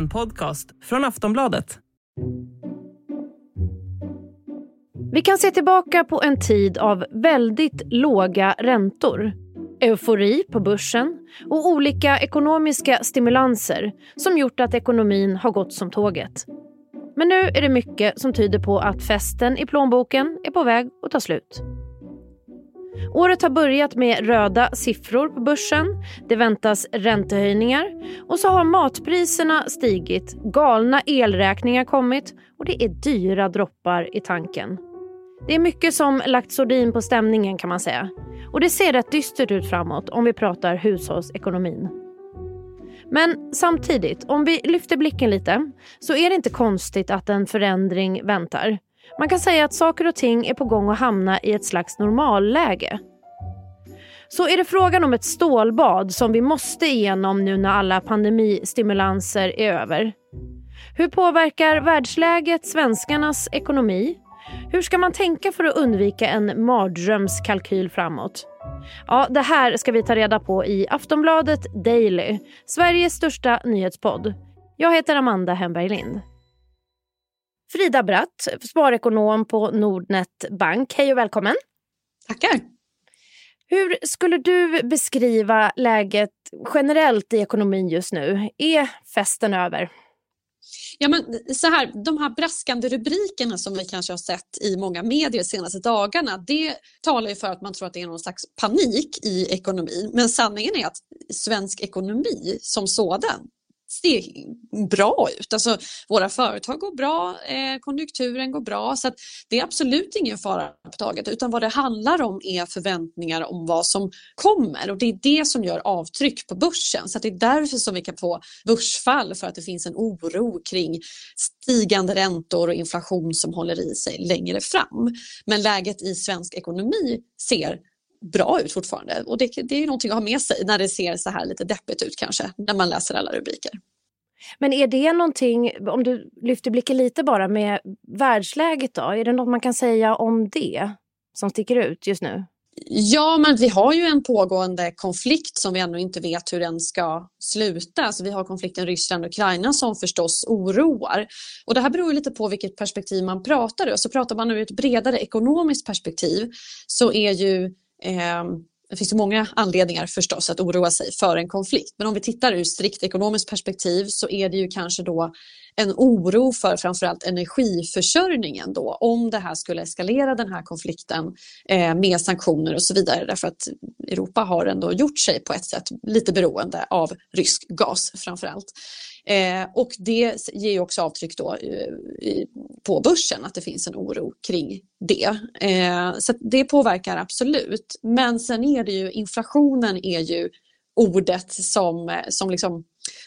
En podcast från Aftonbladet. Vi kan se tillbaka på en tid av väldigt låga räntor eufori på börsen och olika ekonomiska stimulanser som gjort att ekonomin har gått som tåget. Men nu är det mycket som tyder på att festen i plånboken är på väg att ta slut. Året har börjat med röda siffror på börsen. Det väntas räntehöjningar och så har matpriserna stigit, galna elräkningar kommit och det är dyra droppar i tanken. Det är mycket som lagt sordin på stämningen kan man säga. Och det ser rätt dystert ut framåt om vi pratar hushållsekonomin. Men samtidigt, om vi lyfter blicken lite så är det inte konstigt att en förändring väntar. Man kan säga att saker och ting är på gång att hamna i ett slags normalläge. Så är det frågan om ett stålbad som vi måste igenom nu när alla pandemistimulanser är över. Hur påverkar världsläget svenskarnas ekonomi? Hur ska man tänka för att undvika en mardrömskalkyl framåt? Ja, det här ska vi ta reda på i Aftonbladet Daily, Sveriges största nyhetspodd. Jag heter Amanda Hemberg Lind. Frida Bratt, sparekonom på Nordnet Bank. Hej och välkommen. Tackar. Hur skulle du beskriva läget generellt i ekonomin just nu? Är festen över? Ja, men så här, de här braskande rubrikerna som vi kanske har sett i många medier de senaste dagarna, det talar ju för att man tror att det är någon slags panik i ekonomin. Men sanningen är att svensk ekonomi som sådan ser bra ut. Alltså, våra företag går bra, eh, konjunkturen går bra så det är absolut ingen fara på taget utan vad det handlar om är förväntningar om vad som kommer och det är det som gör avtryck på börsen. Så det är därför som vi kan få börsfall för att det finns en oro kring stigande räntor och inflation som håller i sig längre fram. Men läget i svensk ekonomi ser bra ut fortfarande och det, det är någonting att ha med sig när det ser så här lite deppigt ut kanske när man läser alla rubriker. Men är det någonting, om du lyfter blicken lite bara med världsläget då, är det något man kan säga om det som sticker ut just nu? Ja, men vi har ju en pågående konflikt som vi ännu inte vet hur den ska sluta. Alltså vi har konflikten Ryssland-Ukraina som förstås oroar. Och det här beror lite på vilket perspektiv man pratar ur. Så pratar man ur ett bredare ekonomiskt perspektiv så är ju Ehm, det finns ju många anledningar förstås att oroa sig för en konflikt. Men om vi tittar ur strikt ekonomiskt perspektiv så är det ju kanske då en oro för framförallt energiförsörjningen då om det här skulle eskalera den här konflikten eh, med sanktioner och så vidare därför att Europa har ändå gjort sig på ett sätt lite beroende av rysk gas framförallt. Eh, och det ger också avtryck då, eh, på börsen, att det finns en oro kring det. Eh, så det påverkar absolut. Men sen är det ju, inflationen är ju ordet som, eh, som liksom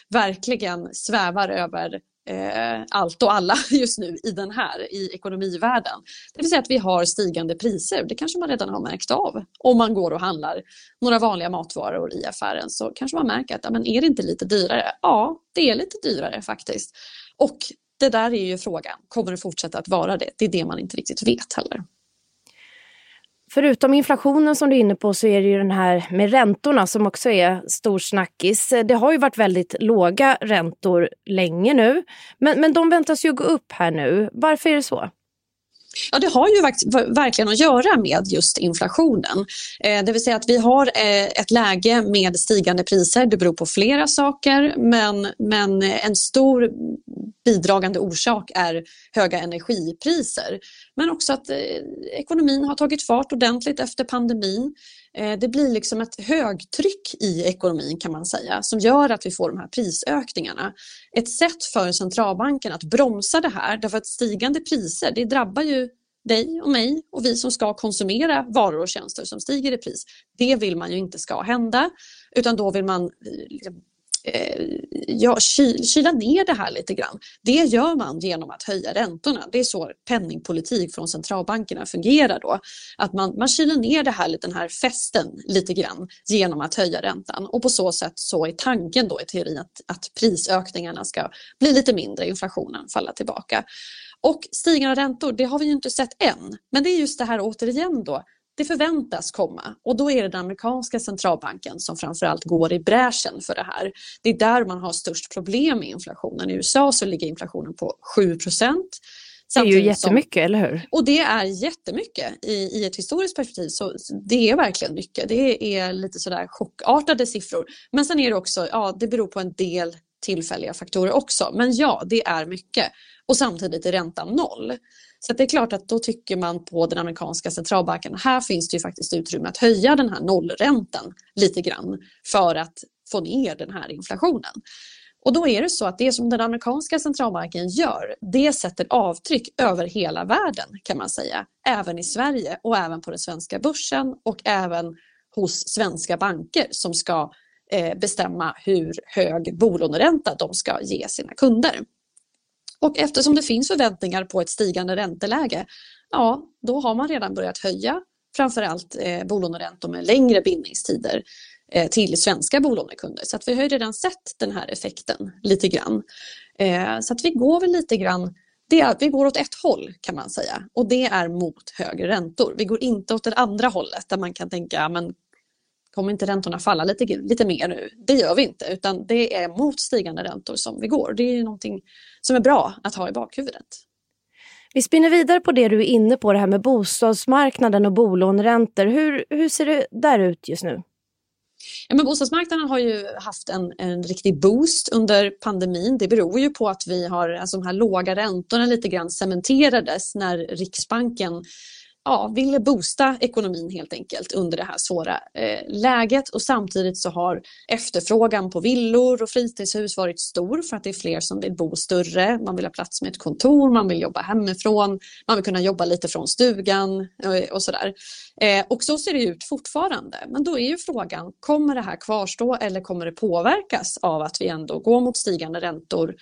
verkligen svävar över eh, allt och alla just nu i den här, i ekonomivärlden. Det vill säga att vi har stigande priser. Det kanske man redan har märkt av. Om man går och handlar några vanliga matvaror i affären så kanske man märker att men är det inte lite dyrare? Ja, det är lite dyrare faktiskt. Och det där är ju frågan, kommer det fortsätta att vara det? Det är det man inte riktigt vet heller. Förutom inflationen som du är inne på så är det ju den här med räntorna som också är stor snackis. Det har ju varit väldigt låga räntor länge nu, men, men de väntas ju gå upp här nu. Varför är det så? Ja, det har ju verkligen att göra med just inflationen. Eh, det vill säga att vi har eh, ett läge med stigande priser. Det beror på flera saker men, men en stor bidragande orsak är höga energipriser. Men också att eh, ekonomin har tagit fart ordentligt efter pandemin. Eh, det blir liksom ett högtryck i ekonomin kan man säga som gör att vi får de här prisökningarna. Ett sätt för centralbanken att bromsa det här därför att stigande priser det drabbar ju dig och mig och vi som ska konsumera varor och tjänster som stiger i pris. Det vill man ju inte ska hända utan då vill man eh, liksom eh, ja, kyla ner det här lite grann. Det gör man genom att höja räntorna. Det är så penningpolitik från centralbankerna fungerar då. Att man, man kyler ner det här, den här festen lite grann genom att höja räntan och på så sätt så är tanken då i teorin att, att prisökningarna ska bli lite mindre, inflationen falla tillbaka. Och stigande räntor, det har vi ju inte sett än. Men det är just det här återigen då, det förväntas komma och då är det den amerikanska centralbanken som framförallt går i bräschen för det här. Det är där man har störst problem med inflationen. I USA så ligger inflationen på 7% det är ju jättemycket, som, eller hur? Och det är jättemycket. I, I ett historiskt perspektiv så det är verkligen mycket. Det är lite sådär chockartade siffror. Men sen är det också, ja det beror på en del tillfälliga faktorer också. Men ja, det är mycket. Och samtidigt är räntan noll. Så det är klart att då tycker man på den amerikanska centralbanken, här finns det ju faktiskt utrymme att höja den här nollräntan lite grann för att få ner den här inflationen. Och då är det så att det som den amerikanska centralbanken gör, det sätter avtryck över hela världen kan man säga. Även i Sverige och även på den svenska börsen och även hos svenska banker som ska eh, bestämma hur hög bolåneränta de ska ge sina kunder. Och eftersom det finns förväntningar på ett stigande ränteläge, ja, då har man redan börjat höja framförallt eh, bolåneräntor med längre bindningstider eh, till svenska bolånekunder. Så att vi har redan sett den här effekten lite grann. Eh, så att vi går väl lite grann det, vi går åt ett håll kan man säga och det är mot högre räntor. Vi går inte åt det andra hållet där man kan tänka men kommer inte räntorna falla lite, lite mer nu? Det gör vi inte utan det är mot stigande räntor som vi går. Det är någonting som är bra att ha i bakhuvudet. Vi spinner vidare på det du är inne på, det här med bostadsmarknaden och bolåneräntor. Hur, hur ser det där ut just nu? Ja, men bostadsmarknaden har ju haft en, en riktig boost under pandemin. Det beror ju på att vi har, alltså de här låga räntorna lite grann cementerades när Riksbanken ja, ville boosta ekonomin helt enkelt under det här svåra eh, läget. Och samtidigt så har efterfrågan på villor och fritidshus varit stor för att det är fler som vill bo större, man vill ha plats med ett kontor, man vill jobba hemifrån, man vill kunna jobba lite från stugan eh, och sådär. Eh, och så ser det ut fortfarande, men då är ju frågan, kommer det här kvarstå eller kommer det påverkas av att vi ändå går mot stigande räntor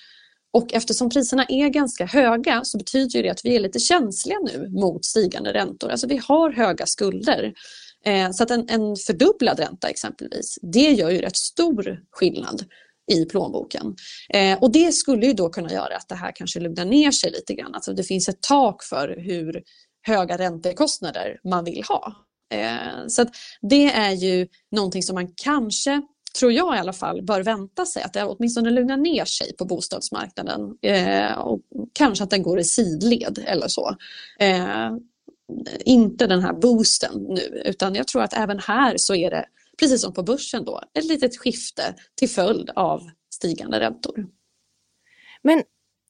och eftersom priserna är ganska höga så betyder det att vi är lite känsliga nu mot stigande räntor. Alltså vi har höga skulder. Eh, så att en, en fördubblad ränta exempelvis, det gör ju rätt stor skillnad i plånboken. Eh, och det skulle ju då kunna göra att det här kanske lugnar ner sig lite grann. Alltså det finns ett tak för hur höga räntekostnader man vill ha. Eh, så det är ju någonting som man kanske tror jag i alla fall, bör vänta sig att det åtminstone lugnar ner sig på bostadsmarknaden. Eh, och kanske att den går i sidled eller så. Eh, inte den här boosten nu, utan jag tror att även här så är det, precis som på börsen då, ett litet skifte till följd av stigande räntor. Men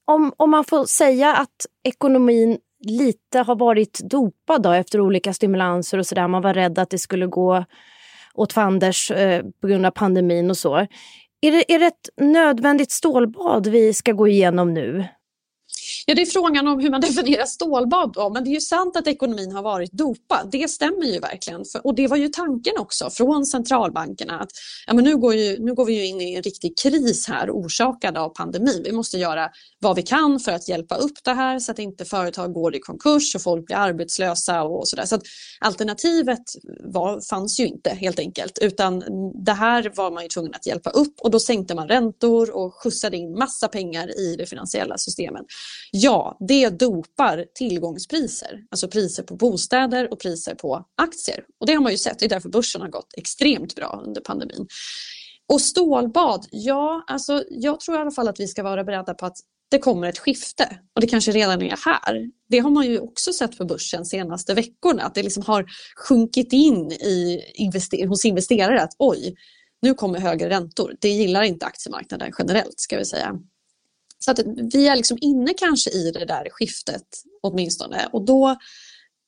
om, om man får säga att ekonomin lite har varit dopad då, efter olika stimulanser och sådär. Man var rädd att det skulle gå åt fanders eh, på grund av pandemin och så. Är det, är det ett nödvändigt stålbad vi ska gå igenom nu? Ja, det är frågan om hur man definierar stålbad. Då. Men det är ju sant att ekonomin har varit dopad. Det stämmer ju verkligen. Och det var ju tanken också från centralbankerna att ja, men nu, går ju, nu går vi ju in i en riktig kris här orsakad av pandemin. Vi måste göra vad vi kan för att hjälpa upp det här så att inte företag går i konkurs och folk blir arbetslösa och sådär. Så, alternativet var, fanns ju inte helt enkelt utan det här var man ju tvungen att hjälpa upp och då sänkte man räntor och skjutsade in massa pengar i det finansiella systemet. Ja, det dopar tillgångspriser, alltså priser på bostäder och priser på aktier. Och det har man ju sett, det är därför börsen har gått extremt bra under pandemin. Och stålbad, ja, alltså jag tror i alla fall att vi ska vara beredda på att det kommer ett skifte och det kanske redan är här. Det har man ju också sett på börsen senaste veckorna, att det liksom har sjunkit in i invester hos investerare att oj, nu kommer högre räntor. Det gillar inte aktiemarknaden generellt ska vi säga. Så att vi är liksom inne kanske i det där skiftet åtminstone och då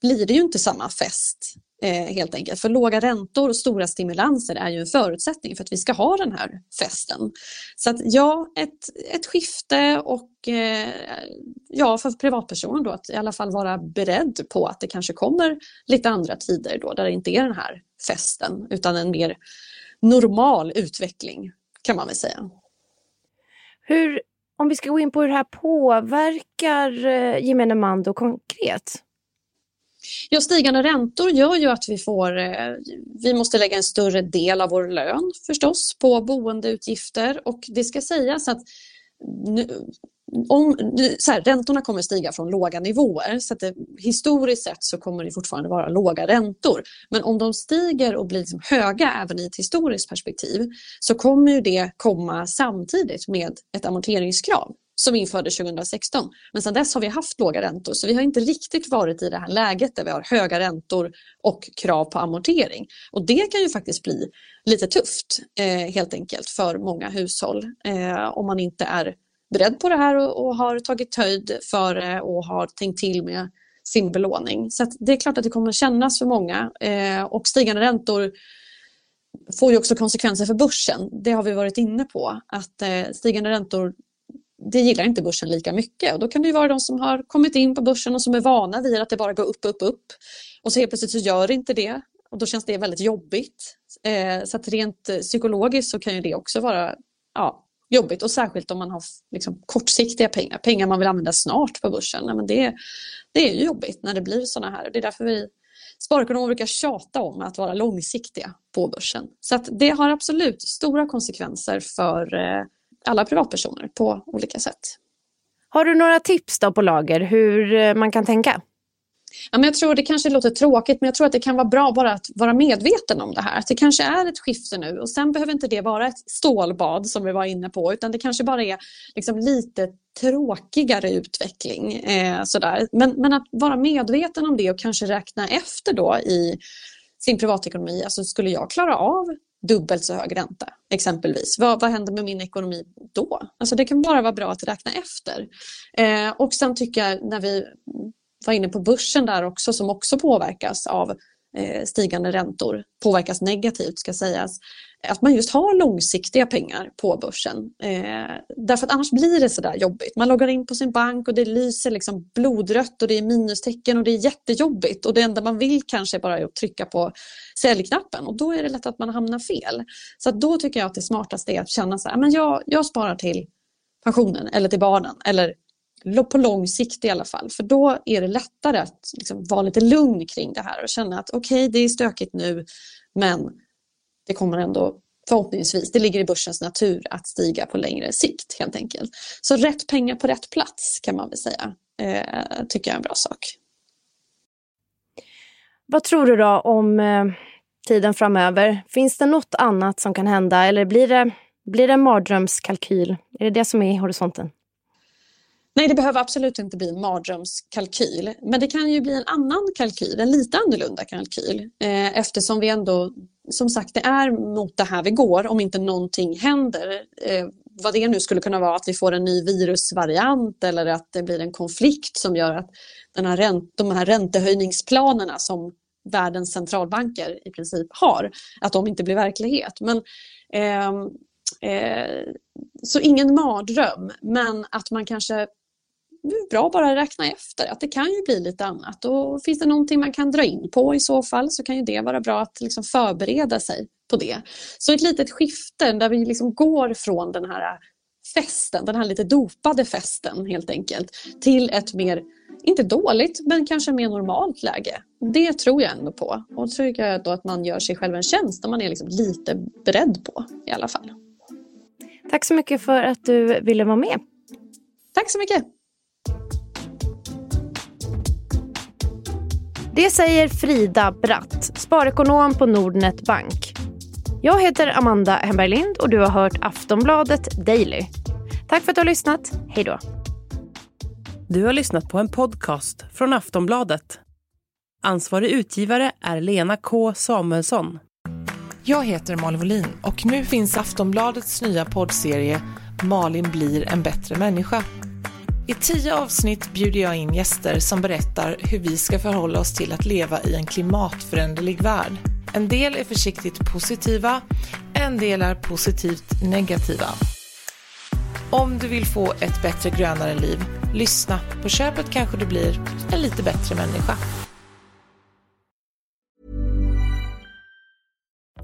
blir det ju inte samma fest eh, helt enkelt. För låga räntor och stora stimulanser är ju en förutsättning för att vi ska ha den här festen. Så att ja, ett, ett skifte och eh, ja, för privatpersoner då att i alla fall vara beredd på att det kanske kommer lite andra tider då där det inte är den här festen utan en mer normal utveckling kan man väl säga. Hur om vi ska gå in på hur det här påverkar eh, gemene man då konkret? Ja, stigande räntor gör ju att vi får, eh, vi måste lägga en större del av vår lön förstås på boendeutgifter och det ska sägas att nu, om, så här, räntorna kommer stiga från låga nivåer så att det, historiskt sett så kommer det fortfarande vara låga räntor. Men om de stiger och blir liksom höga även i ett historiskt perspektiv så kommer ju det komma samtidigt med ett amorteringskrav som infördes 2016. Men sedan dess har vi haft låga räntor så vi har inte riktigt varit i det här läget där vi har höga räntor och krav på amortering. Och det kan ju faktiskt bli lite tufft eh, helt enkelt för många hushåll eh, om man inte är beredd på det här och, och har tagit höjd för det och har tänkt till med sin belåning. Så det är klart att det kommer att kännas för många eh, och stigande räntor får ju också konsekvenser för börsen. Det har vi varit inne på att eh, stigande räntor det gillar inte börsen lika mycket och då kan det ju vara de som har kommit in på börsen och som är vana vid att det bara går upp, upp, upp och så helt plötsligt så gör det inte det och då känns det väldigt jobbigt. Eh, så att rent psykologiskt så kan ju det också vara ja, jobbigt och särskilt om man har liksom, kortsiktiga pengar, pengar man vill använda snart på börsen. Nej, men det, det är jobbigt när det blir sådana här. Det är därför vi sparekonomer brukar tjata om att vara långsiktiga på börsen. Så att det har absolut stora konsekvenser för eh, alla privatpersoner på olika sätt. Har du några tips då på lager hur eh, man kan tänka? Ja, men jag tror det kanske låter tråkigt men jag tror att det kan vara bra bara att vara medveten om det här. Att det kanske är ett skifte nu och sen behöver inte det vara ett stålbad som vi var inne på utan det kanske bara är liksom lite tråkigare utveckling. Eh, sådär. Men, men att vara medveten om det och kanske räkna efter då i sin privatekonomi. Alltså skulle jag klara av dubbelt så hög ränta exempelvis. Vad, vad händer med min ekonomi då? Alltså det kan bara vara bra att räkna efter. Eh, och sen tycker jag när vi var inne på börsen där också som också påverkas av eh, stigande räntor, påverkas negativt ska sägas, att man just har långsiktiga pengar på börsen. Eh, därför att annars blir det sådär jobbigt. Man loggar in på sin bank och det lyser liksom blodrött och det är minustecken och det är jättejobbigt och det enda man vill kanske bara är att trycka på säljknappen och då är det lätt att man hamnar fel. Så då tycker jag att det smartaste är att känna så här, men jag, jag sparar till pensionen eller till barnen eller på lång sikt i alla fall. För då är det lättare att liksom vara lite lugn kring det här och känna att okej, okay, det är stökigt nu men det kommer ändå förhoppningsvis, det ligger i börsens natur att stiga på längre sikt helt enkelt. Så rätt pengar på rätt plats kan man väl säga, eh, tycker jag är en bra sak. Vad tror du då om eh, tiden framöver? Finns det något annat som kan hända eller blir det, blir det en mardrömskalkyl? Är det det som är i horisonten? Nej, det behöver absolut inte bli en mardrömskalkyl. Men det kan ju bli en annan kalkyl, en lite annorlunda kalkyl. Eh, eftersom vi ändå, som sagt, det är mot det här vi går om inte någonting händer. Eh, vad det nu skulle kunna vara, att vi får en ny virusvariant eller att det blir en konflikt som gör att den här ränt, de här räntehöjningsplanerna som världens centralbanker i princip har, att de inte blir verklighet. Men eh, eh, så ingen mardröm, men att man kanske bra att bara räkna efter att det kan ju bli lite annat. Och finns det någonting man kan dra in på i så fall så kan ju det vara bra att liksom förbereda sig på det. Så ett litet skifte där vi liksom går från den här festen, den här lite dopade festen helt enkelt, till ett mer, inte dåligt, men kanske mer normalt läge. Det tror jag ändå på. Och tror jag då att man gör sig själv en tjänst om man är liksom lite beredd på i alla fall. Tack så mycket för att du ville vara med. Tack så mycket. Det säger Frida Bratt, sparekonom på Nordnet Bank. Jag heter Amanda Hemberg Lind och du har hört Aftonbladet Daily. Tack för att du har lyssnat. Hej då. Du har lyssnat på en podcast från Aftonbladet. Ansvarig utgivare är Lena K Samuelsson. Jag heter Malin Wollin och nu finns Aftonbladets nya poddserie Malin blir en bättre människa i tio avsnitt bjuder jag in gäster som berättar hur vi ska förhålla oss till att leva i en klimatföränderlig värld. En del är försiktigt positiva, en del är positivt negativa. Om du vill få ett bättre grönare liv, lyssna. På köpet kanske du blir en lite bättre människa.